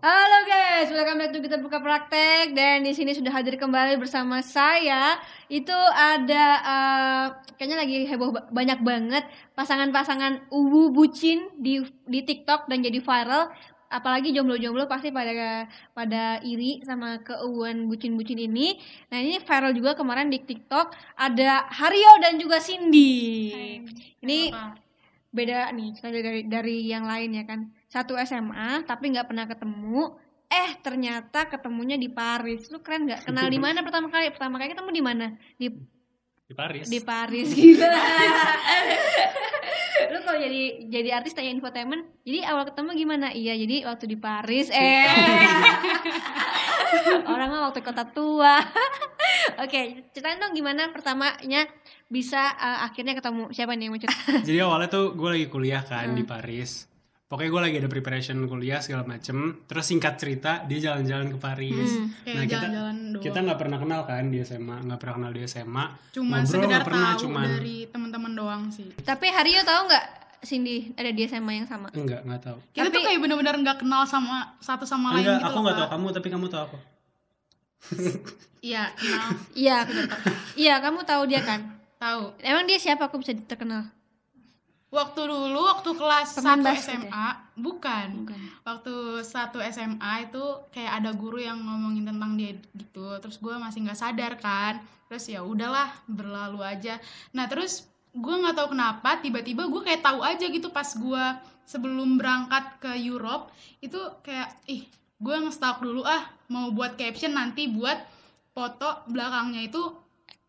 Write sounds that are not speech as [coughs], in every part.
Halo guys, welcome back to kita buka praktek dan di sini sudah hadir kembali bersama saya. Itu ada eh, kayaknya lagi heboh ba- banyak banget pasangan-pasangan uwu bucin di di TikTok dan jadi viral. Apalagi jomblo-jomblo pasti pada pada iri sama keuuan bucin-bucin ini. Nah, ini viral juga kemarin di TikTok ada Hario dan juga Cindy. Ini beda nih dari dari yang lain ya kan satu SMA tapi nggak pernah ketemu. Eh ternyata ketemunya di Paris. Lu keren nggak? Kenal di mana pertama kali? Pertama kali ketemu di mana? Di di Paris. di Paris. [laughs] Gila lu kalau jadi jadi artis tanya infotainment jadi awal ketemu gimana? Iya jadi waktu di Paris. Eh. [laughs] Orang mah waktu kota tua. [laughs] Oke ceritain dong gimana pertamanya bisa eh, akhirnya ketemu. Siapa nih yang mau cerita? Jadi awalnya tuh gue lagi kuliah kan Hmm. di Paris. Pokoknya gue lagi ada preparation kuliah segala macem. Terus singkat cerita dia jalan-jalan ke Paris. Hmm. kayak Nah, kita- jalan-jalan doang Kita nggak pernah kenal kan di SMA, nggak pernah kenal di SMA. cuma ngobrol sekedar pernah, tahu cuman- dari teman-teman doang sih Tapi Hario tahu nggak Cindy ada di SMA yang sama? Enggak, nggak tahu. kita tuh Tapi- kayak bener-bener nggak kenal sama satu sama lain Enggak, gitu aku nggak tahu kamu, tapi kamu tahu aku. [laughs] iya kenal Iya, iya kamu tahu dia kan? tahu Emang dia siapa? Aku bisa terkenal. Waktu dulu waktu kelas Teman 1 basket SMA bukan. Bukan. waktu satu SMA itu kayak ada guru yang ngomongin tentang dia gitu. Terus gue masih nggak sadar kan. Terus ya udahlah berlalu aja. Nah terus gue nggak tahu kenapa tiba-tiba gue kayak tahu aja gitu pas gue sebelum berangkat ke Europe itu kayak ih gue ngestalk dulu ah mau buat caption nanti buat foto belakangnya itu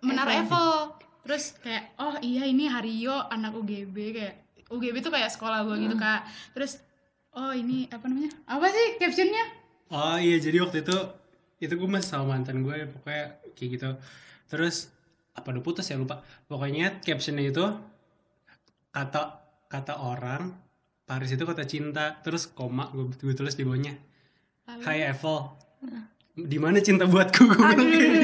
menara Eiffel terus kayak oh iya ini Hario anak UGB kayak UGB tuh kayak sekolah gue gitu kak terus oh ini apa namanya apa sih captionnya Oh iya, jadi waktu itu itu gue masih sama mantan gue, pokoknya kayak gitu. Terus apa udah putus ya lupa. Pokoknya captionnya itu kata kata orang Paris itu kota cinta, terus koma gue, gue tulis di bawahnya. Hai Eiffel, di mana cinta buatku? Gue bilang gitu.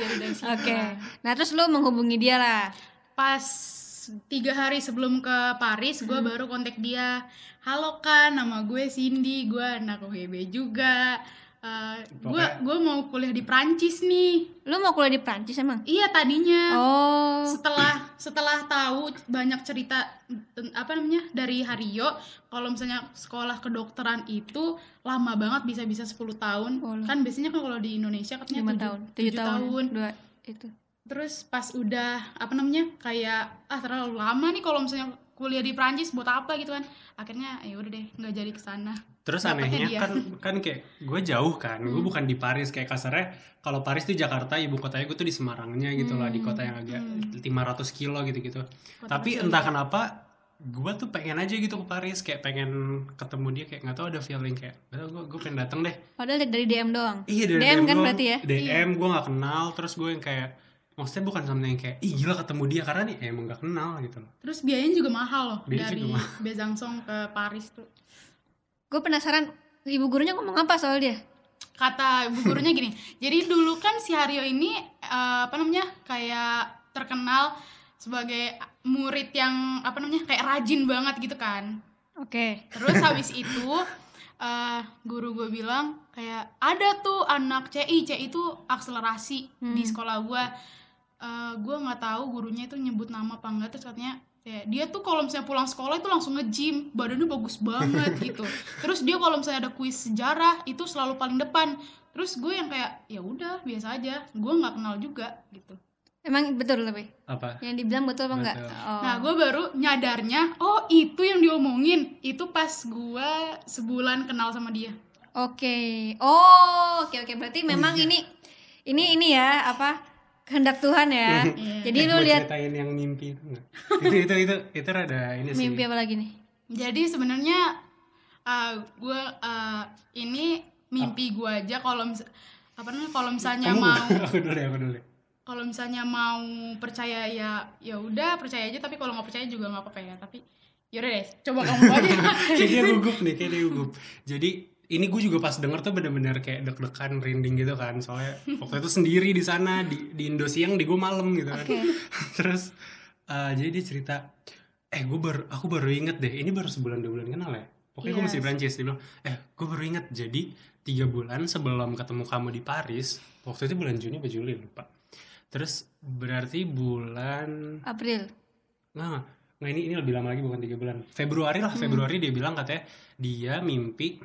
Jadi dari situ Oke. lah. [laughs] Nah, terus lu menghubungi dia lah. pas tiga hari sebelum ke Paris gue baru kontak dia. Halo kan nama gue Cindy. Gue anak UGB juga. Eh, gue gue mau kuliah di Prancis nih. Lu mau kuliah di Prancis emang? iya tadinya. Oh. setelah setelah tahu banyak cerita apa namanya dari Hario kalau misalnya sekolah kedokteran itu lama banget bisa bisa 10 tahun. Oh, kan biasanya kan kalau di Indonesia katanya lima tujuh- tahun, tujuh tujuh tahun, dua itu. terus pas udah apa namanya kayak ah terlalu lama nih kalau misalnya kuliah di Prancis buat apa? Gitu kan. Akhirnya ya udah deh nggak jadi ke sana Terus Dapetnya anehnya dia. kan kan kayak gue jauh kan, gue bukan di Paris. Kayak kasarnya kalau Paris tuh Jakarta, ibu kotanya gue tuh di Semarangnya gitu lah, di kota yang agak 500 kilo gitu-gitu. Tapi entah kenapa gue tuh pengen aja gitu ke Paris kayak pengen ketemu dia kayak nggak tahu ada feeling kayak tahu gue gue pengen dateng deh Padahal dari DM doang. iya dari DM, kan doang. berarti ya? DM gue nggak kenal terus gue yang kayak maksudnya bukan sama yang kayak ih gila ketemu dia karena nih emang nggak kenal gitu loh terus biayanya juga mahal loh Biayanya dari mahal. Besançon ke Paris tuh Gue penasaran ibu gurunya ngomong apa soal dia? kata ibu gurunya gini jadi dulu kan si Hario ini eh, apa namanya kayak terkenal sebagai murid yang apa namanya kayak rajin banget gitu kan Oke. Terus habis itu eh guru gue bilang kayak ada tuh anak CI, CI itu akselerasi di sekolah gue. Eh gue nggak tahu gurunya itu nyebut nama apa enggak terus katanya kayak dia tuh kalau misalnya pulang sekolah itu langsung nge-gym, badannya bagus banget [laughs] gitu. Terus dia kalau misalnya ada kuis sejarah itu selalu paling depan. Terus gue yang kayak ya udah biasa aja, gue nggak kenal juga gitu. Emang betul tapi apa yang dibilang betul apa enggak? Oh. Nah, gue baru nyadarnya, oh itu yang diomongin. Itu pas gue sebulan kenal sama dia. Oke. Oh, oke oke. Berarti memang ini ini ini ya apa kehendak Tuhan ya. [laughs] Jadi Eh, lu lihat ceritain yang mimpi itu nggak? itu itu itu itu rada ini sih mimpi apa lagi nih? Jadi sebenarnya gue ini mimpi gue aja kalau mis apa namanya kalau misalnya kamu mau [laughs] aku dulu deh aku dulu kalau misalnya mau percaya ya ya udah percaya aja tapi kalau nggak percaya juga nggak apa-apa ya. Tapi yaudah deh coba kamu aja. [laughs] Kayak dia gugup nih kayak dia gugup. Jadi ini gue juga pas denger tuh bener-bener kayak deg-degan rinding gitu kan. Soalnya waktu itu sendiri di sana di di Indo siang di gue malam gitu kan. [laughs] Terus eh, jadi dia cerita eh gue baru aku baru inget deh ini baru sebulan dua bulan kenal ya? Pokoknya gue Yes. masih Prancis dia bilang. Eh gue baru inget jadi tiga bulan sebelum ketemu kamu di Paris waktu itu bulan Juni atau Juli lupa terus berarti bulan April. Nah, nah ini ini lebih lama lagi bukan tiga bulan. Februari lah, Februari dia bilang katanya dia mimpi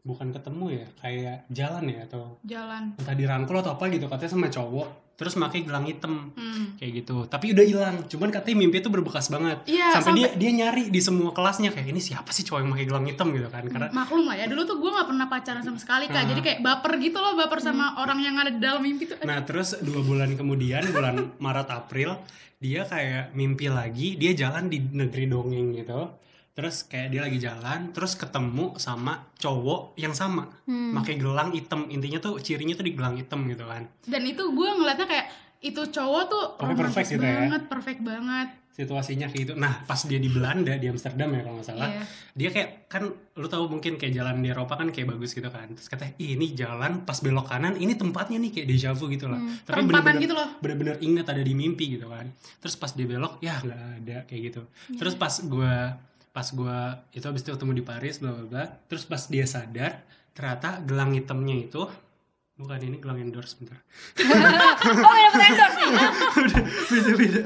bukan ketemu ya, kayak jalan ya atau jalan entah dirangkul atau apa gitu katanya sama cowok, terus pakai gelang hitam hmm. kayak gitu. Tapi udah hilang, cuman katanya mimpi itu berbekas banget. Iya, sampai, dia sampai- dia nyari di semua kelasnya kayak ini siapa sih cowok yang pakai gelang hitam gitu kan? Karena maklum lah ya dulu tuh gue nggak pernah pacaran sama sekali kak Ah. jadi kayak baper gitu loh baper sama orang yang ada di dalam mimpi tuh Nah terus dua bulan kemudian bulan [laughs] Maret April dia kayak mimpi lagi dia jalan di negeri dongeng gitu terus kayak dia lagi jalan terus ketemu sama cowok yang sama. Hmm. pakai gelang hitam. Intinya tuh cirinya tuh di gelang hitam gitu kan. Dan itu gue ngeliatnya kayak itu cowok tuh romantis perfect gitu ya. banget perfect banget. Situasinya kayak gitu. Nah pas dia di Belanda di Amsterdam ya kalau nggak salah. Iya. dia kayak kan lu tahu mungkin kayak jalan di Eropa kan kayak bagus gitu kan. Terus katanya "Ih, ini jalan pas belok kanan ini tempatnya nih kayak deja vu gitu lah Hmm. tapi bener-bener gitu loh. bener-bener inget ada di mimpi gitu kan. Terus pas dia belok ya nggak ada kayak gitu. Terus pas gua pas gua itu habis itu ketemu di Paris bla bla bla. Terus pas dia sadar ternyata gelang hitamnya itu bukan ini gelang endorse bentar. [laughs] Oh, gak dapet endorse nih. [laughs] beda beda.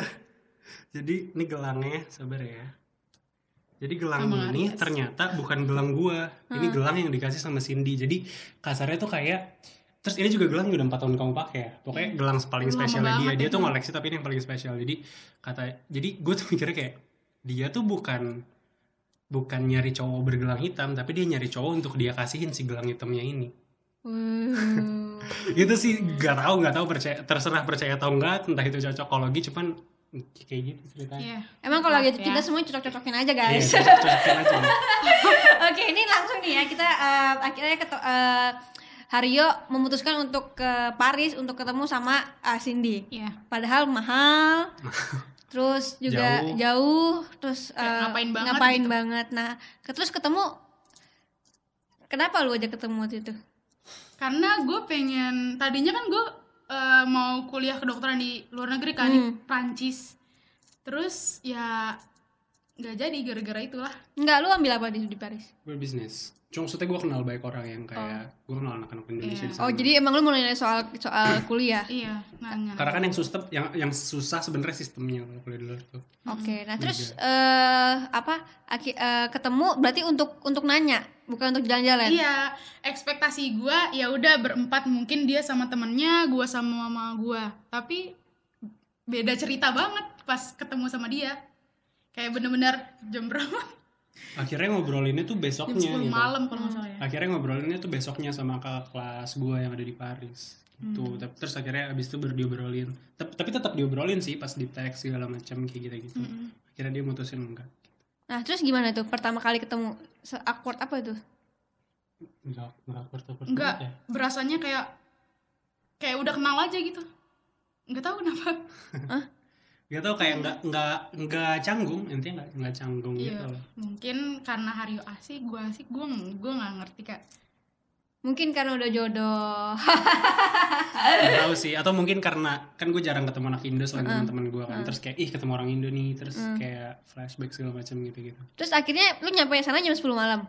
Jadi ini gelangnya sabar ya. Jadi gelang Sama ini Aries. ternyata bukan gelang gua. Ini gelang yang dikasih sama Cindy. Jadi kasarnya tuh kayak terus ini juga gelang yang udah 4 tahun kamu pakai ya? Pokoknya gelang paling spesial dia. dia tuh ngoleksi tapi ini yang paling spesial. Jadi kata jadi gue tuh mikirnya kayak dia tuh bukan bukan nyari cowok bergelang hitam tapi dia nyari cowok untuk dia kasihin si gelang hitamnya ini Hmm. [laughs] itu sih gak tahu nggak tahu percaya terserah percaya atau enggak entah itu cocokologi cuman kayak gitu ceritanya Iya. Emang kalau Maaf gitu ya. kita semua cocok-cocokin aja Iya, guys. cocok-cocokin aja. [laughs] Oke, ini langsung nih ya kita eh, akhirnya keto- eh, Hario memutuskan untuk ke Paris untuk ketemu sama eh, Cindy. Iya. Padahal mahal. [laughs] terus juga Jauh. jauh, terus Kayak eh, ngapain banget ngapain gitu. banget. Nah, ke- terus ketemu Kenapa lu aja ketemu waktu itu? karena gue pengen tadinya kan gue eh, mau kuliah kedokteran di luar negeri kan Hmm. di Prancis terus ya nggak jadi gara-gara itulah Enggak, lu ambil apa di, di Paris? berbisnis cuma maksudnya gue kenal baik orang yang kayak gue kenal anak-anak Indonesia Iya. di sana Oh, jadi emang lu mau nanya soal soal [clears throat] kuliah. iya nanya karena kan yang susah yang yang susah sebenarnya sistemnya kalau kuliah di luar tuh Oke, nah terus Juga. eh apa? Aki, eh, ketemu berarti untuk untuk nanya, bukan untuk jalan-jalan. iya ekspektasi gue ya udah berempat mungkin dia sama temennya gue sama mama gue tapi beda cerita banget pas ketemu sama dia kayak bener-bener jam berapa akhirnya ngobrolinnya tuh jam besoknya 10 gitu. malam kalau nggak salah ya akhirnya ngobrolinnya tuh besoknya sama kakak kelas gue yang ada di Paris gitu Hmm. Tapi- terus akhirnya abis itu baru diobrolin tapi, tapi tetap diobrolin sih pas di teks segala macam kayak gitu gitu Mm-mm. akhirnya dia mutusin enggak Nah, terus gimana tuh pertama kali ketemu? Se awkward apa itu? enggak enggak awkward awkward Enggak. ya berasanya kayak kayak udah kenal aja gitu nggak tahu kenapa Gak tau kayak nggak nggak nggak canggung intinya nggak nggak canggung Iya. gitu. mungkin karena Hario asik gue asik gue gue nggak ngerti kak. Mungkin karena udah jodoh. Nggak tahu sih atau mungkin karena kan gue jarang ketemu anak Indo selain teman-teman gue kan. terus kayak ih ketemu orang Indo nih terus kayak flashback segala macam gitu gitu terus akhirnya lu nyampe sana jam 10 malam.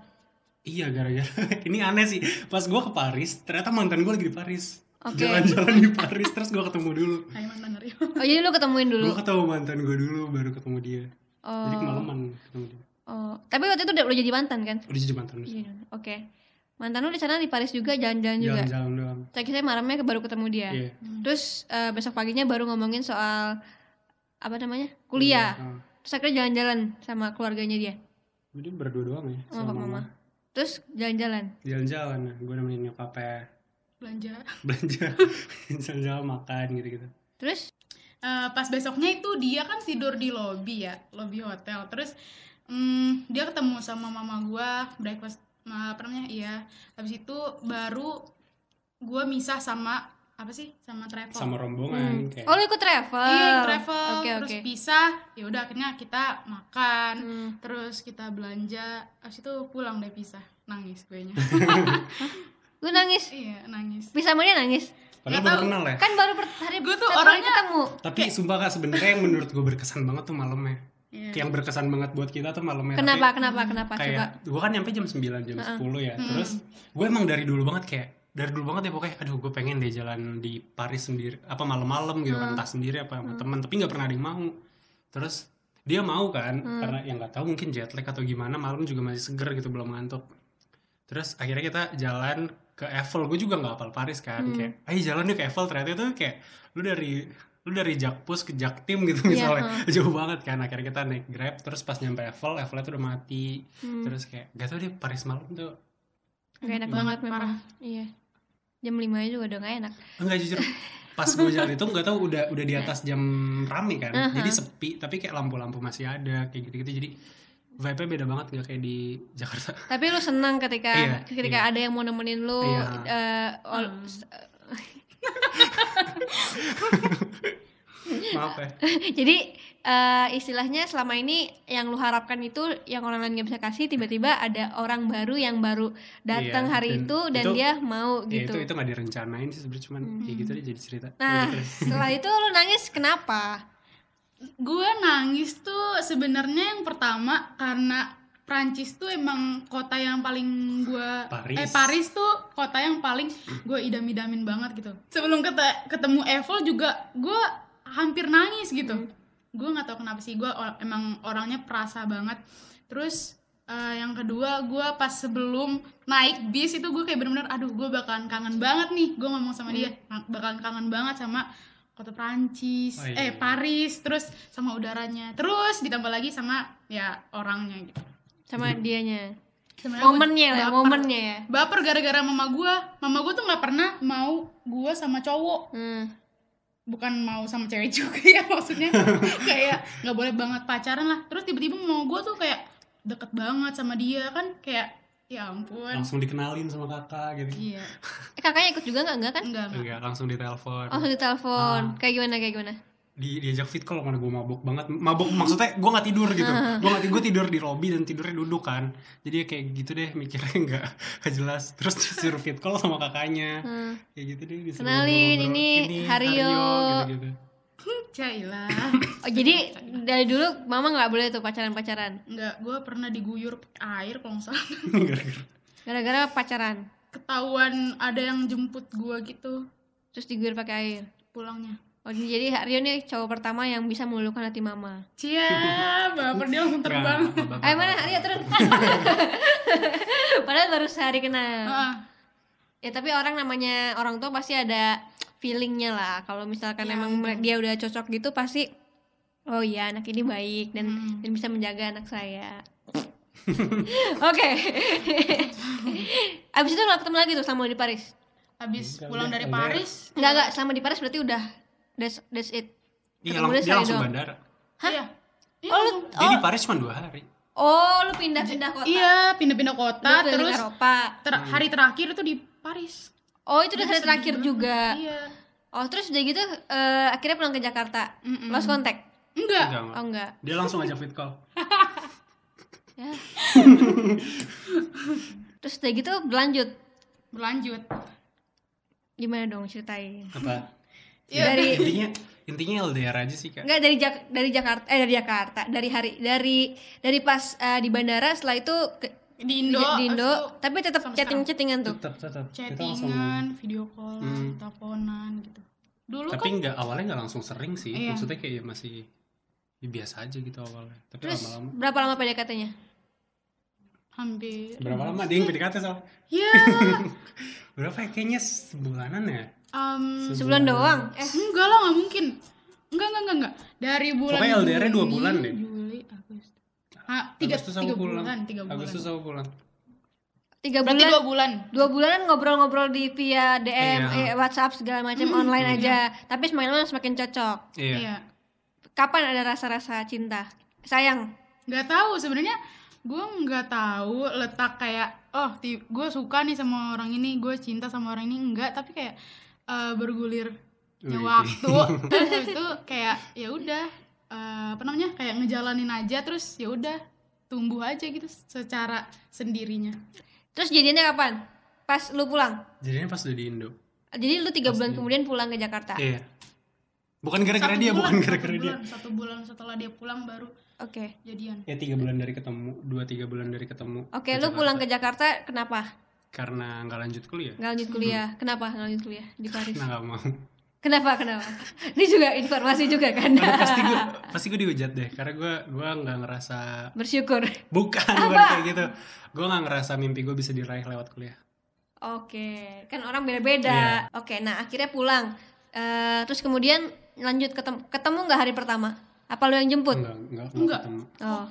iya gara-gara [laughs] ini aneh sih. Pas gue ke Paris ternyata mantan gue lagi di Paris Oke. jalan-jalan di Paris terus gue ketemu dulu Hai mantan [laughs] Hario Oh, jadi lu ketemuin dulu. gue ketemu mantan gue dulu baru ketemu dia Oh. jadi kemalaman ketemu dia Oh, tapi waktu itu udah, udah jadi mantan kan? udah jadi mantan Iya. Oke. Mantan lu di sana di Paris juga jalan-jalan juga. jalan-jalan doang Saya kira malamnya baru ketemu dia. iya Terus eh, besok paginya baru ngomongin soal apa namanya? Kuliah. Ah. Terus akhirnya jalan-jalan sama keluarganya dia. Jadi berdua doang ya Sama papa mama. Terus jalan-jalan. Jalan-jalan, gue nemenin nyokapnya belanja. Belanja, [laughs] jalan-jalan makan gitu-gitu. Terus Eh, pas besoknya itu dia kan tidur di lobby ya lobby hotel. Terus mm, dia ketemu sama mama gue breakfast ma- apa namanya? Iya. Habis itu baru gue misah sama apa sih? Sama travel. Sama rombongan kayak. Oh, lu ikut travel. iya travel. Oke, terus oke. pisah ya udah akhirnya kita makan. Hmm. terus kita belanja. Habis itu pulang deh pisah. Nangis gue nya [laughs] Lu nangis. iya nangis Bisa dia nangis. Padahal baru kenal ya. Kan baru per- hari Gua tuh orangnya- ketemu. Tapi sumpah kak sebenarnya yang menurut gue berkesan banget tuh malamnya. Iya. yang berkesan banget buat kita tuh malamnya Kenapa? Tapi Kenapa? Kenapa? Coba. kayak gue kan nyampe jam 9 jam 10 ya terus gue emang dari dulu banget kayak dari dulu banget ya pokoknya aduh gue pengen deh jalan di Paris sendiri apa malam-malam gitu kan entah sendiri apa sama teman tapi nggak pernah ada yang mau terus dia mau kan karena yang nggak tahu mungkin jet lag atau gimana malam juga masih seger gitu belum ngantuk terus akhirnya kita jalan ke Eiffel. Gue juga nggak hafal Paris kan kayak ayo jalan yuk ke Eiffel. Ternyata itu kayak lu dari lu dari Jakpus ke Jaktim gitu misalnya. [laughs] jauh banget kan akhirnya kita naik Grab terus pas nyampe Eiffel Eiffelnya tuh udah mati. Terus kayak gak tau deh Paris malam tuh Gak enak Banget, banget memang. Iya. Jam 5 aja juga udah gak enak. enggak jujur. Pas gue jalan itu nggak tahu udah udah di atas jam rame kan. Jadi sepi tapi kayak lampu-lampu masih ada kayak gitu-gitu. Jadi vibe-nya beda banget nggak kayak di Jakarta [laughs] Tapi lu senang ketika Iya, ketika ada yang mau nemenin lu Iya. eh, ol- maaf ya [laughs] Jadi eh, istilahnya selama ini yang lu harapkan itu yang orang lain nggak bisa kasih tiba-tiba ada orang baru yang baru datang Iya, hari dan itu dan itu- dia mau Ya, gitu. itu itu nggak direncanain sih sebenarnya cuman ya gitu deh jadi cerita Nah, Gitu deh. setelah itu lu nangis kenapa? Gue nangis tuh sebenarnya yang pertama karena Prancis tuh emang kota yang paling gue Paris. eh Paris tuh kota yang paling gue idam-idamin banget gitu. Sebelum kete- ketemu Eiffel juga gue hampir nangis gitu. Gue nggak tahu kenapa sih gue or- emang orangnya perasa banget. Terus eh, yang kedua gue pas sebelum naik bis itu gue kayak bener-bener aduh gue bakalan kangen banget nih. Gue ngomong sama dia bakalan kangen banget sama kota Prancis Oh, iya. eh Paris terus sama udaranya. Terus ditambah lagi sama ya orangnya gitu. Sama dianya. Sebenarnya gua Momennya lah, momennya ya. baper gara-gara mama gua. Mama gua tuh nggak pernah mau gua sama cowok. Hmm. bukan mau sama cewek juga ya [laughs] maksudnya. Kayak nggak boleh banget pacaran lah. Terus tiba-tiba mau gua tuh kayak deket banget sama dia. Kan kayak ya ampun langsung dikenalin sama kakak gitu iya Eh, kakaknya ikut juga nggak enggak kan? enggak enggak enggak langsung ditelepon Langsung ditelepon. Ah. Kayak gimana kayak gimana? di diajak fit call mana gue mabuk banget mabuk maksudnya gue nggak tidur gitu gue nggak gue tidur di lobby dan tidurnya duduk kan jadi ya kayak gitu deh mikirnya [laughs] nggak nggak jelas terus disuruh fit call sama kakaknya Hmm. kayak gitu deh disuruh Kenalin, ngobrol-ngobrol. ini Hario. gitu-gitu Cailah [coughs] Oh, jadi dari dulu mama nggak boleh tuh pacaran-pacaran enggak gua pernah diguyur air kalau nggak salah [laughs] Gara-gara. pacaran. ketahuan ada yang jemput gua gitu Terus diguyur pakai air. pulangnya Oh, jadi Rio nih cowok pertama yang bisa meluluhkan hati mama. Cia, baper dia langsung terbang. Nggak. Ayo mana Rio turun. [laughs] Padahal baru sehari kenal. Ah, Ya tapi orang namanya orang tua pasti ada feelingnya lah. Kalau misalkan Iya, emang mere- dia udah cocok gitu pasti oh iya anak ini baik dan Hmm. dan bisa menjaga anak saya. [laughs] Oke. [laughs] Abis itu nggak ketemu lagi tuh sama di Paris. habis Enggak, pulang udah, dari. Paris, Enggak enggak selama di Paris berarti udah that's that's it. iya lang- dia langsung doang. bandara iya. Iya, Oh, lu, langsung. dia di Paris cuma dua hari oh lu pindah-pindah kota. Iya, pindah-pindah kota terus Eropa. ter- hari terakhir itu di Paris. Oh itu udah hari terakhir juga. Iya. Oh terus udah gitu eh, akhirnya pulang ke Jakarta. Mm-mm. Lost contact. Enggak. enggak Oh enggak. dia langsung ajak fit call Ya. terus udah gitu berlanjut. Berlanjut. Gimana dong ceritain? apa Iya. Dari intinya intinya LDR aja sih kak enggak dari Jak dari Jakarta eh dari Jakarta dari hari dari dari pas eh, di bandara setelah itu ke, Di Indo, di Indo itu tapi tetap sampai chatting chattingan tuh. tetap tetap chattingan, video call, Hmm. teleponan gitu. Dulu tapi kan nggak awalnya nggak langsung sering sih Iya. maksudnya kayak ya masih ya biasa aja gitu awalnya tapi Terus lama-lama berapa lama PDKT-nya? hampir berapa lama dia yang PDKT soal Ya, [laughs] berapa ya kayaknya sebulanan ya um, Sebulan doang. Eh enggak lah, nggak mungkin. Enggak, enggak, enggak, enggak. Dari bulan Pokoknya LDR-nya dua Juni, bulan deh. Ah, tiga, Agustus tiga pulang bulan, tiga bulan. Agustus aku pulang tiga Berarti bulan dua bulan. dua bulanan ngobrol-ngobrol di via DM, Iya. eh, WhatsApp segala macam online aja. Tapi semakin lama semakin cocok. iya Iya. Kapan ada rasa-rasa cinta? Sayang. Nggak tahu sebenarnya gue nggak tahu letak kayak oh gue suka nih sama orang ini gue cinta sama orang ini enggak tapi kayak eh, bergulir waktu terus habis itu kayak ya udah eh, apa namanya kayak ngejalanin aja terus ya udah tumbuh aja gitu secara sendirinya Terus jadinya kapan? Pas lu pulang. jadinya pas udah di Indo Jadi lu tiga bulan kemudian pulang ke Jakarta. iya bukan gara-gara dia bulan, bukan gara-gara dia satu bulan setelah dia pulang baru Oke. jadian ya tiga bulan dari ketemu dua tiga bulan dari ketemu Oke, ke lu pulang ke Jakarta. Jakarta kenapa? karena nggak lanjut kuliah Nggak lanjut kuliah. Kenapa nggak lanjut kuliah di Paris? nah nggak mau Kenapa? Kenapa? Ini juga informasi juga kan? Aduh, pasti gue pasti gue dihujat deh karena gue gue nggak ngerasa Bersyukur. bukan bukan kayak gitu gue nggak ngerasa mimpi gue bisa diraih lewat kuliah Oke, kan orang beda-beda. Iya. Oke, nah akhirnya pulang. Eh, terus kemudian lanjut ketemu ketemu nggak hari pertama? Apa lu yang jemput? enggak enggak enggak Enggak. ketemu Oh,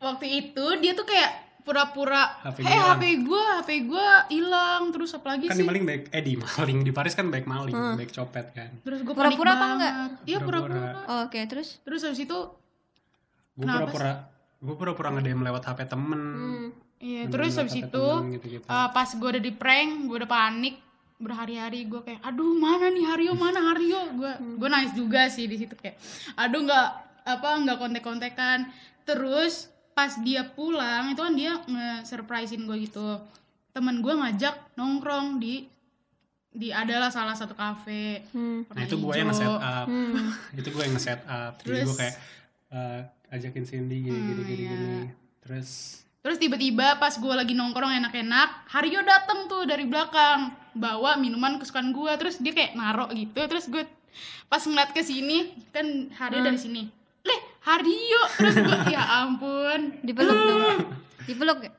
waktu itu dia tuh kayak pura-pura HP eh hilang." HP gue HP gue hilang terus apa lagi kan sih di maling baik eh di maling di Paris kan baik maling Hmm. baik copet kan terus gue Pura-pura apa enggak? iya Pura-pura. oh, oke, terus? terus habis itu gue pura-pura gue pura-pura ngedem lewat HP temen Hmm. iya terus habis itu temen, gitu-gitu. eh, pas gue udah di prank gue udah panik berhari-hari gue kayak aduh mana nih Hario mana [laughs] Hario gue gue nangis juga sih di situ kayak aduh nggak apa nggak kontek-kontekan terus pas dia pulang itu kan dia nge-surprisein gue gitu temen gue ngajak nongkrong di di adalah salah satu kafe Hmm. nah itu gue yang nge-set up Hmm. itu gue yang nge-set up jadi Terus- gue kayak eh, ajakin Cindy gini gini Hmm, gini, iya. gini. terus Terus tiba-tiba pas gue lagi nongkrong enak-enak, Hario dateng tuh dari belakang bawa minuman kesukaan gue. Terus dia kayak narok gitu. Terus gue pas ngeliat ke sini kan Hario dari sini. Hario. Terus gue ya ampun Dipeluk dong. Dipeluk gak?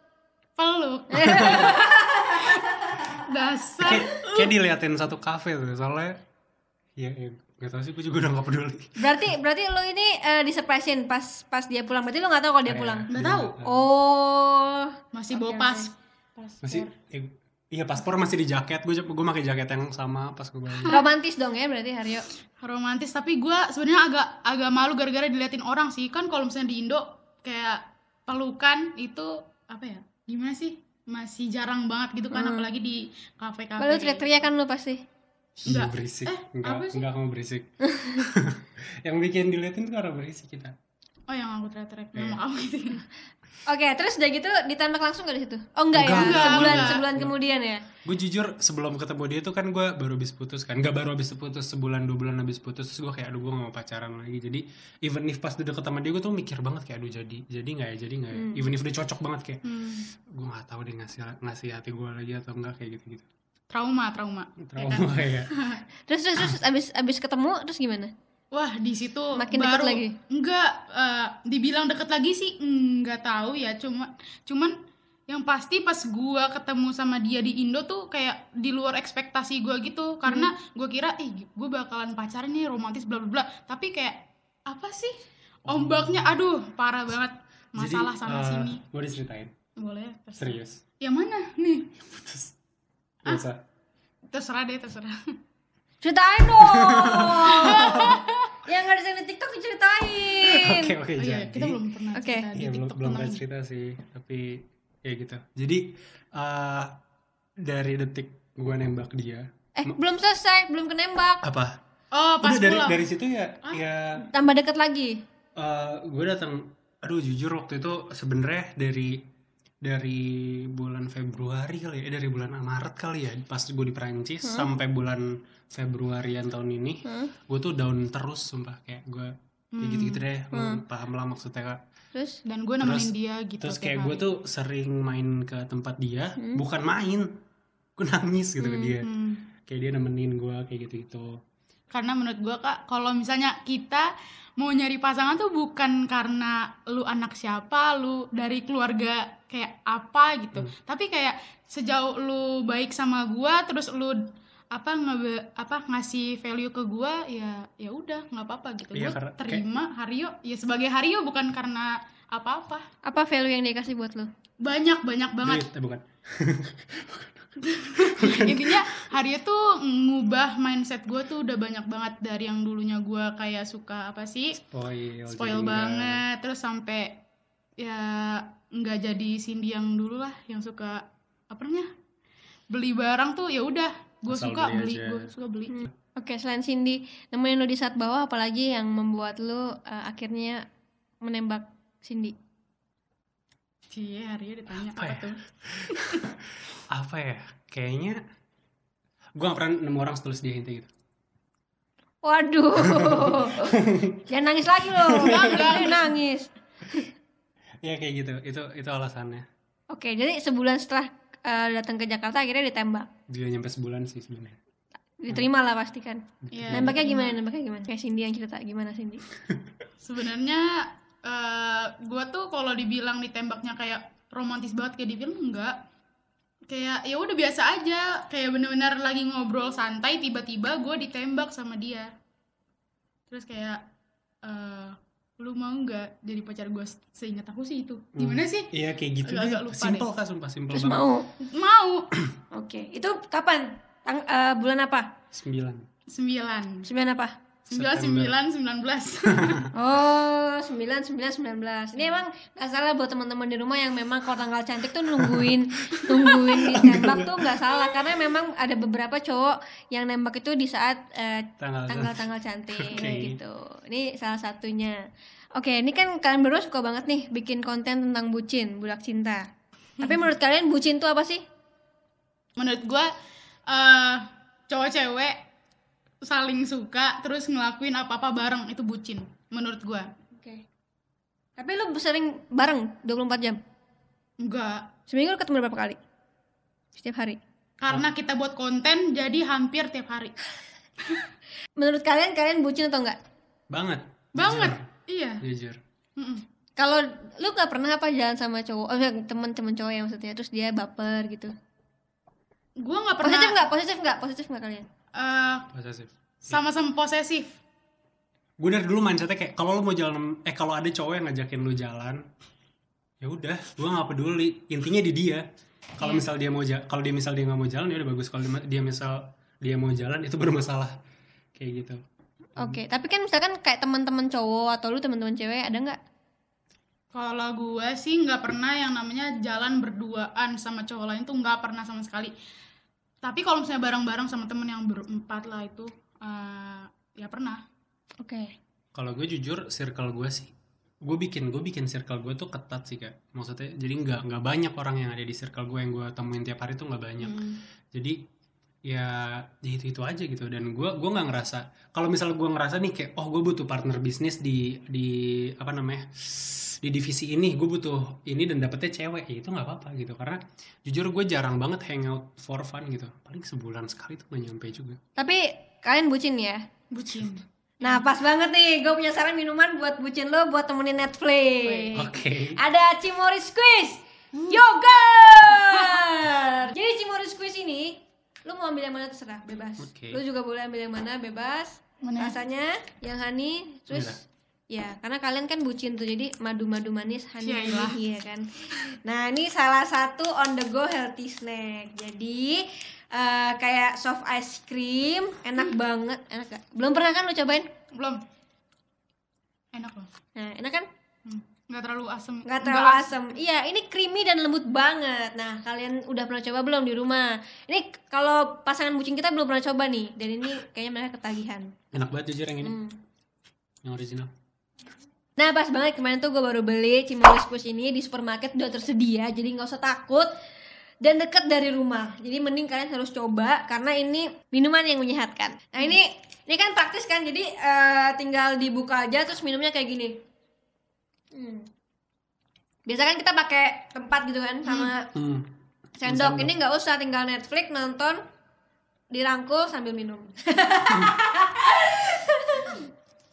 peluk. [laughs] Dasar. kayak kayak diliatin satu kafe tuh soalnya ya, ya gak tau sih gue juga udah gak peduli Berarti berarti lu ini eh, disurprisein pas pas dia pulang. Berarti lu nggak tahu kalau dia pulang. Nggak tahu. Oh. Masih Oke, bawa pas. masih eh, iya paspor masih di jaket gue gue pakai jaket yang sama pas gue balik Romantis dong ya berarti Haryo. romantis tapi gue sebenarnya agak agak malu gara-gara diliatin orang sih. Kan kalau misalnya di Indo kayak pelukan itu apa ya gimana sih? Masih jarang banget gitu kan apalagi di kafe-kafe Lalu teriak-teriak kan lu pasti. Iya Enggak. berisik. Eh, enggak apa sih? enggak kamu berisik. [laughs] Yang bikin diliatin tuh karena berisik kita. Oh yang aku teriak-teriak. Iya. nama kamu gitu Oke, terus udah gitu ditembak langsung gak di situ? Oh enggak, ya, Enggak, sebulan enggak. sebulan kemudian ya. gue jujur sebelum ketemu dia tuh kan gue baru habis putus kan nggak baru habis putus sebulan dua bulan habis putus terus gue kayak aduh gue gak mau pacaran lagi jadi even if pas udah deket sama dia gue tuh mikir banget kayak aduh jadi jadi nggak ya jadi nggak ya even if udah cocok banget kayak hmm. gue nggak tahu deh ngasih ngasih hati gue lagi atau enggak kayak gitu gitu trauma trauma trauma kayak [laughs] Terus terus terus abis abis ketemu terus gimana? Wah di situ Makin deket baru lagi? enggak eh, dibilang deket lagi sih enggak tahu ya. Cuma cuman yang pasti pas gua ketemu sama dia di Indo tuh kayak di luar ekspektasi gua gitu. Karena Hmm. gua kira ih gua bakalan pacaran nih romantis bla bla bla. Tapi kayak apa sih? Ombaknya aduh parah banget. Masalah sana sini. gue diceritain. Boleh terserah. serius? Yang mana nih? Putus. Biasa terserah deh terserah. Ceritain dong. [laughs] Yang nggak ada di TikTok diceritain. [laughs] oke oke Oh iya, jadi kita belum pernah Oke. cerita di Iya, belum TikTok belum pernah cerita sih tapi ya gitu jadi eh, dari detik gue nembak dia Eh, belum selesai, belum kenembak. apa oh pas udah dari pulang dari situ ya ya Tambah deket lagi. gue datang aduh jujur waktu itu sebenarnya dari dari bulan Februari kali ya eh, dari bulan Maret kali ya pas gue di Prancis sampai bulan Februarian tahun ini Hmm. gue tuh down terus sumpah. Kayak gue kayak gitu gitu deh lu paham lah maksudnya kak. Terus? Dan gue nemenin Terus- dia gitu terus kayak gue tuh sering main ke tempat dia bukan main gue nangis gitu ke dia. Hmm. kayak dia nemenin gue kayak gitu gitu karena menurut gue kak kalau misalnya kita mau nyari pasangan tuh bukan karena lu anak siapa lu dari keluarga kayak apa gitu. Hmm. tapi kayak sejauh lu baik sama gue terus lu apa nge apa ngasih value ke gue ya ya udah nggak apa-apa gitu. Iya, gue karena kayak- terima Hario ya sebagai Hario bukan karena apa-apa. Apa value yang dikasih buat lo? banyak banyak banget. Duit eh, bukan [laughs] intinya Hario tuh ngubah mindset gue tuh udah banyak banget dari yang dulunya gue kayak suka apa sih? Spoil spoil banget terus sampai ya nggak jadi Cindy yang dulu lah yang suka apa namanya beli barang tuh ya udah gue suka beli gue suka beli. Oke, selain Cindy nemenin lo di saat bawah, apalagi yang membuat lo eh, akhirnya menembak Cindy? Cie Hario ditanya Apa apa, ya? tuh [laughs] apa ya kayaknya gue gak pernah nemu orang setulus dia intinya gitu Waduh. [laughs] Jangan nangis lagi loh. Enggak, enggak. Jangan nangis. [laughs] ya kayak gitu itu itu alasannya Oke, jadi sebulan setelah eh, datang ke Jakarta akhirnya ditembak. dia nyampe sebulan sih sebenarnya Diterima lah pasti kan. Iya, Nembaknya gimana? Nembaknya gimana? Kayak Cindy yang cerita gimana Cindy? sebenarnya eh gue tuh kalau dibilang ditembaknya kayak romantis banget kayak di film enggak. Kayak ya udah biasa aja. Kayak bener-bener lagi ngobrol santai tiba-tiba gue ditembak sama dia. Terus kayak eh lu mau nggak jadi pacar gue seingat aku sih itu. Gimana sih? Iya kayak gitu Agak-agak deh. lupa simple kak sumpah? Simple Terus banget. Mau? mau. [coughs] [coughs] Oke, itu kapan? Tang- eh, bulan apa? sembilan. Sembilan. Sembilan apa? [laughs] sembilan sembilan sembilan belas. Oh, 9, 9, 19 Ini emang gak salah buat teman-teman di rumah yang memang kalau tanggal cantik tuh nungguin [laughs] Nungguin ditembak tuh gak salah. Karena memang ada beberapa cowok yang nembak itu di saat eh, tanggal tanggal-tanggal cantik. [laughs] Oke. gitu. Ini salah satunya. Oke, ini kan kalian berdua suka banget nih bikin konten tentang bucin, budak cinta. Tapi menurut kalian bucin tuh apa sih? menurut gue eh cowok cewek saling suka terus ngelakuin apa-apa bareng itu bucin menurut gue Oke Tapi lu sering bareng 24 jam? enggak Seminggu lu ketemu berapa kali? Setiap hari? karena kita buat konten jadi hampir tiap hari [laughs] Menurut kalian, kalian bucin atau enggak? banget banget iya jujur Mm-mm. Kalau lu gak pernah apa jalan sama cowok, oh temen-temen cowok yang maksudnya terus dia baper gitu. gue nggak pernah Positif nggak? Positif nggak? Positif nggak kalian? Eh, posesif. sama-sama posesif. Gue dari dulu mindsetnya kayak kalau lu mau jalan eh kalau ada cowok yang ngajakin lu jalan ya udah gue nggak peduli. Intinya di dia. Kalau Iya. misal dia mau ja- kalau dia misal dia nggak mau jalan ya udah bagus. Kalau dia- misal dia mau jalan itu [laughs] bermasalah. Kayak gitu. Oke, tapi kan misalkan kayak teman-teman cowok atau lu teman-teman cewek ada nggak? kalau gue sih nggak pernah yang namanya jalan berduaan sama cowok lain tuh nggak pernah sama sekali tapi kalau misalnya bareng-bareng sama temen yang berempat lah itu eh, ya pernah Oke. kalau gue jujur circle gue sih gue bikin gue bikin circle gue tuh ketat sih kak maksudnya jadi nggak nggak banyak orang yang ada di circle gue yang gue temuin tiap hari tuh nggak banyak Hmm. jadi ya ya itu itu aja gitu. Dan gue gua nggak ngerasa kalau misal gue ngerasa nih kayak oh gue butuh partner bisnis di di apa namanya di divisi ini gue butuh ini dan dapetnya cewek ya itu nggak apa-apa gitu. Karena jujur gue jarang banget hangout for fun gitu. Paling sebulan sekali tuh nggak nyampe juga. Tapi kalian bucin ya? bucin. Nah pas banget nih, gue punya saran minuman buat bucin lo buat temenin Netflix. oke. Ada Cimori Squeeze. Yogurt. [laughs] Jadi Cimori Squeeze ini, lu mau ambil yang mana terserah, bebas. Oke. Lu juga boleh ambil yang mana, bebas. Mana? Rasanya yang honey, terus Ini lah. ya karena kalian kan bucin tuh, jadi madu-madu manis honey Yailah. honey ya kan. Nah ini salah satu on the go healthy snack. Jadi eh, kayak soft ice cream, enak banget, enak gak? Belum pernah kan lu cobain? belum enak loh Nah enak kan? Hmm. Nggak terlalu asem nggak terlalu asam. Iya, ini creamy dan lembut banget. Nah, kalian udah pernah coba belum di rumah? Ini kalau pasangan bucin kita belum pernah coba nih, dan ini kayaknya mereka ketagihan. enak banget jujur yang ini Hmm. yang original Nah, pas banget kemarin tuh gue baru beli Cimoli Squash ini di supermarket udah tersedia, jadi nggak usah takut dan deket dari rumah. Jadi mending kalian harus coba karena ini minuman yang menyehatkan. Nah, ini ini kan praktis kan, jadi eh, tinggal dibuka aja terus minumnya kayak gini. Hmm. Biasa kan kita pakai tempat gitu kan sama hmm. sendok. Ini nggak usah, tinggal Netflix nonton dirangkul sambil minum. [laughs]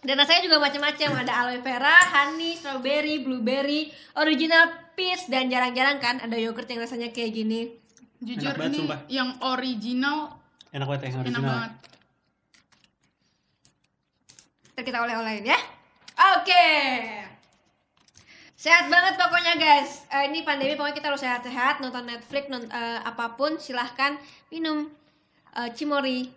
Dan rasanya juga macam-macam, ada aloe vera, honey, strawberry, blueberry, original peach dan jarang-jarang kan ada yogurt yang rasanya kayak gini. jujur Enak banget, ini sumpah. yang original enak banget yang enak original banget Ntar kita oleh-olehin ya. Oke. Sehat banget pokoknya guys. Eh, ini pandemi pokoknya kita harus sehat-sehat, nonton Netflix, non- eh, apa pun silahkan minum eh, Cimori.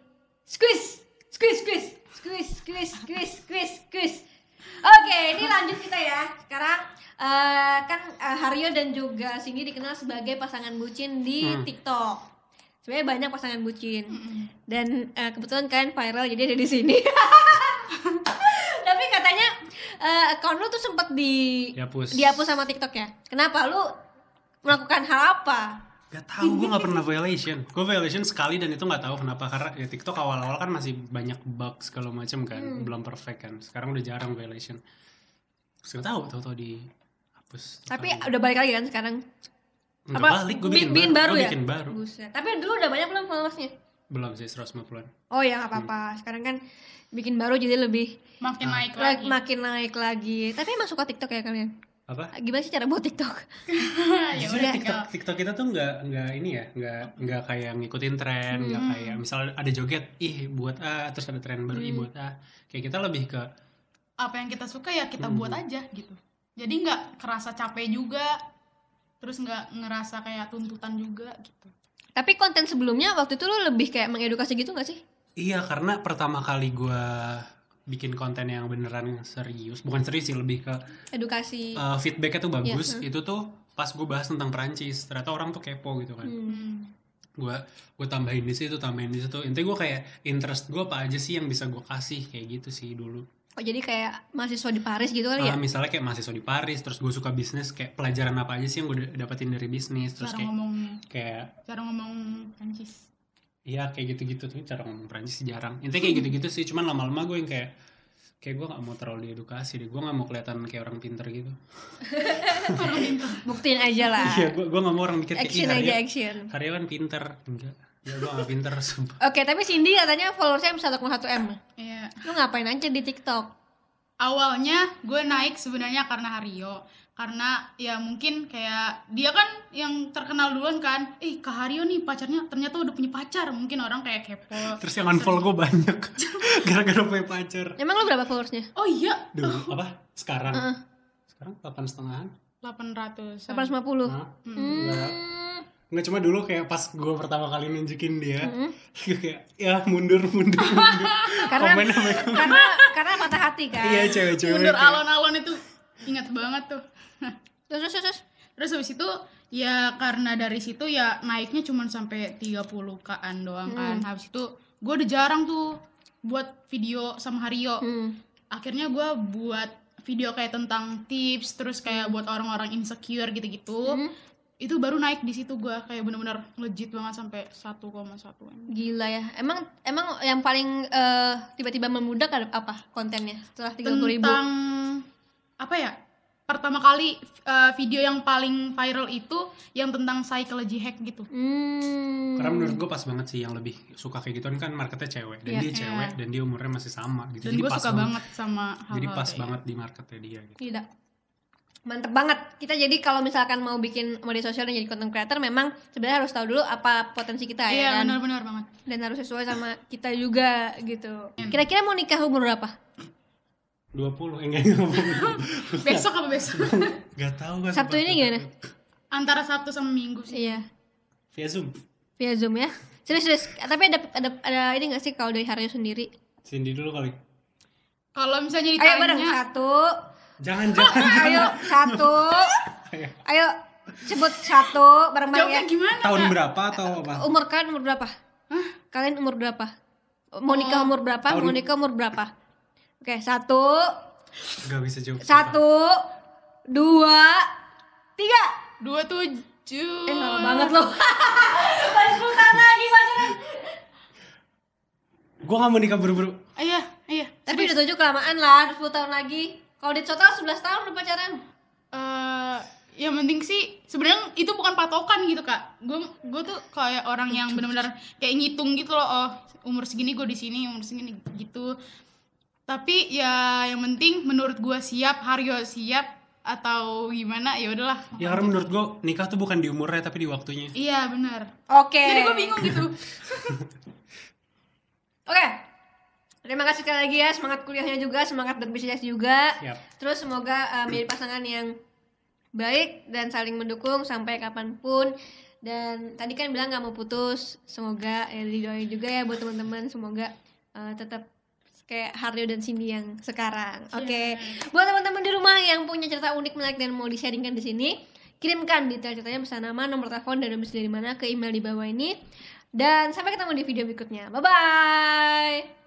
Squeeze, squeeze, squeeze, squeeze, squeeze, squeeze, squeeze, squeeze. Oke, ini lanjut kita ya. Sekarang eh, kan eh, Haryo dan juga Cindy dikenal sebagai pasangan bucin di Hmm. TikTok. Sebenarnya banyak pasangan bucin. Dan eh, kebetulan kalian viral jadi ada di sini. [laughs] Eh, account lu tuh sempat di Dihapus. dihapus sama TikTok ya. Kenapa lu melakukan hal apa? Gak tahu gue nggak pernah [laughs] violation. Gue violation sekali dan itu nggak tahu kenapa karena ya TikTok awal-awal kan masih banyak bug segala macam kan, Hmm. belum perfect kan. Sekarang udah jarang violation. Gak tahu tahu-tahu dihapus. Tapi Sekali. udah balik lagi kan sekarang. Nggak apa, balik, gue bi- bikin, bikin baru, baru ya? bikin baru. Buset. Tapi dulu udah banyak belum followersnya? Belum sih 150-an. Oh ya nggak apa-apa. Sekarang kan bikin baru jadi lebih makin Ah. naik lag- lagi makin naik lagi. Tapi emang suka TikTok ya kalian? Apa? Gimana sih cara buat TikTok? [laughs] ya udah TikTok, TikTok kita tuh nggak nggak ini ya, nggak nggak kayak ngikutin tren, nggak Hmm. kayak misalnya ada joget, ih buat A, terus ada tren baru, ih Hmm. buat A. Kayak kita lebih ke apa yang kita suka ya kita Hmm. buat aja gitu jadi nggak kerasa capek juga terus nggak ngerasa kayak tuntutan juga gitu Tapi konten sebelumnya waktu itu lu lebih kayak mengedukasi gitu gak sih? Iya karena pertama kali gua bikin konten yang beneran serius, bukan serius sih lebih ke Edukasi. uh, feedbacknya tuh bagus. Iya, Itu tuh pas gue bahas tentang Perancis, ternyata orang tuh kepo gitu kan. Hmm. Gua gue tambahin di situ, tambahin di situ. Intinya gue kayak interest gue apa aja sih yang bisa gue kasih kayak gitu sih dulu. Oh jadi kayak mahasiswa di Paris gitu kali ya? Uh, misalnya kayak mahasiswa di Paris, terus gue suka bisnis, kayak pelajaran apa aja sih yang gue dapetin dari bisnis, terus cara kayak ngomongnya kayak cara ngomong Prancis Iya kayak gitu-gitu tuh cara ngomong Prancis jarang. Intinya kayak gitu-gitu sih. Cuman lama-lama gue yang kayak kayak gue gak mau terlalu diedukasi deh. Gue gak mau kelihatan kayak orang pinter gitu. [laughs] Buktiin aja lah. Iya gue gue gak mau orang mikir kayak action "Ih, aja Haryo- action. Kan pinter. Enggak. Ya gue gak pinter sumpah. Oke, tapi Cindy katanya followersnya 1,1 M. Iya. Lu ngapain aja di TikTok? awalnya gue naik sebenarnya karena Hario karena ya mungkin kayak dia kan yang terkenal duluan kan eh Kak Hario nih pacarnya ternyata udah punya pacar mungkin orang kayak kepo Terus yang unfollow gue banyak. [laughs] Gara-gara punya pacar. Emang lu berapa followersnya? oh iya Dulu [laughs] apa? Sekarang. Heeh. Sekarang 8 setengahan. 800 850. Hah? Hmm. Enggak. Hmm. Enggak cuma dulu kayak pas gue pertama kali nunjukin dia. [laughs] Gue kayak ya mundur mundur [laughs] mundur. Karena Komen sama gue. karena karena patah hati kan. Iya cewek-cewek. mundur alon-alon itu ingat banget tuh [laughs] Terus terus terus. terus habis itu ya karena dari situ ya naiknya cuma sampai 30 kaan doang kan Hmm. habis itu gue udah jarang tuh buat video sama Hario Hmm. akhirnya gue buat video kayak tentang tips terus kayak buat orang-orang insecure gitu-gitu Hmm. Itu baru naik di situ gue kayak bener-bener legit banget sampai 1,1 M. Gila ya. Emang emang yang paling eh, tiba-tiba membudak ada apa kontennya setelah 30 ribu? tentang apa ya pertama kali uh, video yang paling viral itu yang tentang psychology hack gitu Hmm. Karena menurut gue pas banget sih yang lebih suka kayak gituan kan marketnya cewek dan Iya. dia cewek Iya. dan dia umurnya masih sama gitu. dan Jadi gue pas suka banget sama hal-hal Jadi pas kayak banget di marketnya dia gitu. Tidak. Mantep banget. Kita jadi kalau misalkan mau bikin media sosial dan jadi content creator memang sebenarnya harus tahu dulu apa potensi kita ya iya kan. benar-benar banget Dan harus sesuai sama kita juga gitu. Kira-kira mau nikah umur berapa? 20 eh, enggak enggak [laughs] besok apa besok Enggak tahu kan. Sabtu ini gimana? antara Sabtu sama Minggu sih Iya. Via Zoom. Via Zoom ya. Serius, serius. Tapi ada ada ada ini gak sih kalau dari Haryo sendiri? Cindy dulu kali. kalau misalnya Ayo bareng ditanya satu. Jangan [laughs] jangan. Ayo satu. Ayo. Sebut satu bareng-bareng ya. gimana Tahun Kak? berapa atau apa? Umur kalian umur berapa? Kalian umur berapa? Mau nikah Oh. umur berapa? Tahun- Mau nikah umur berapa? Oke, satu, Enggak bisa jawab. satu, dua, tiga. dua tujuh Eh, lama banget loh. [laughs] Masih sultan lagi pacaran. Gue gak mau nikah buru-buru. iya iya Tapi udah tujuh kelamaan lah, 10 tahun lagi. Kalau di total 11 tahun udah pacaran. eh yang penting sih sebenarnya itu bukan patokan gitu kak gue gue tuh kayak orang yang benar-benar kayak ngitung gitu loh oh umur segini gue di sini umur segini gitu tapi ya yang penting menurut gue siap Haryo siap atau gimana ya udahlah Ya karena menurut gue nikah tuh bukan di umurnya tapi di waktunya. iya benar Oke. jadi gue bingung gitu [laughs] Oke. Terima kasih sekali lagi ya, semangat kuliahnya juga, semangat berbisnis juga. Siap. Terus semoga uh, menjadi pasangan yang baik dan saling mendukung sampai kapan pun. Dan tadi kan bilang nggak mau putus, semoga ya didoain juga ya buat teman-teman, semoga uh, tetap kayak Haryo dan Cindy yang sekarang. Oke. Buat teman-teman di rumah yang punya cerita unik menarik dan mau di-sharingkan di sini, kirimkan detail ceritanya bersama nama, nomor telepon dan domisili di mana ke email di bawah ini. Dan sampai ketemu di video berikutnya. Bye bye.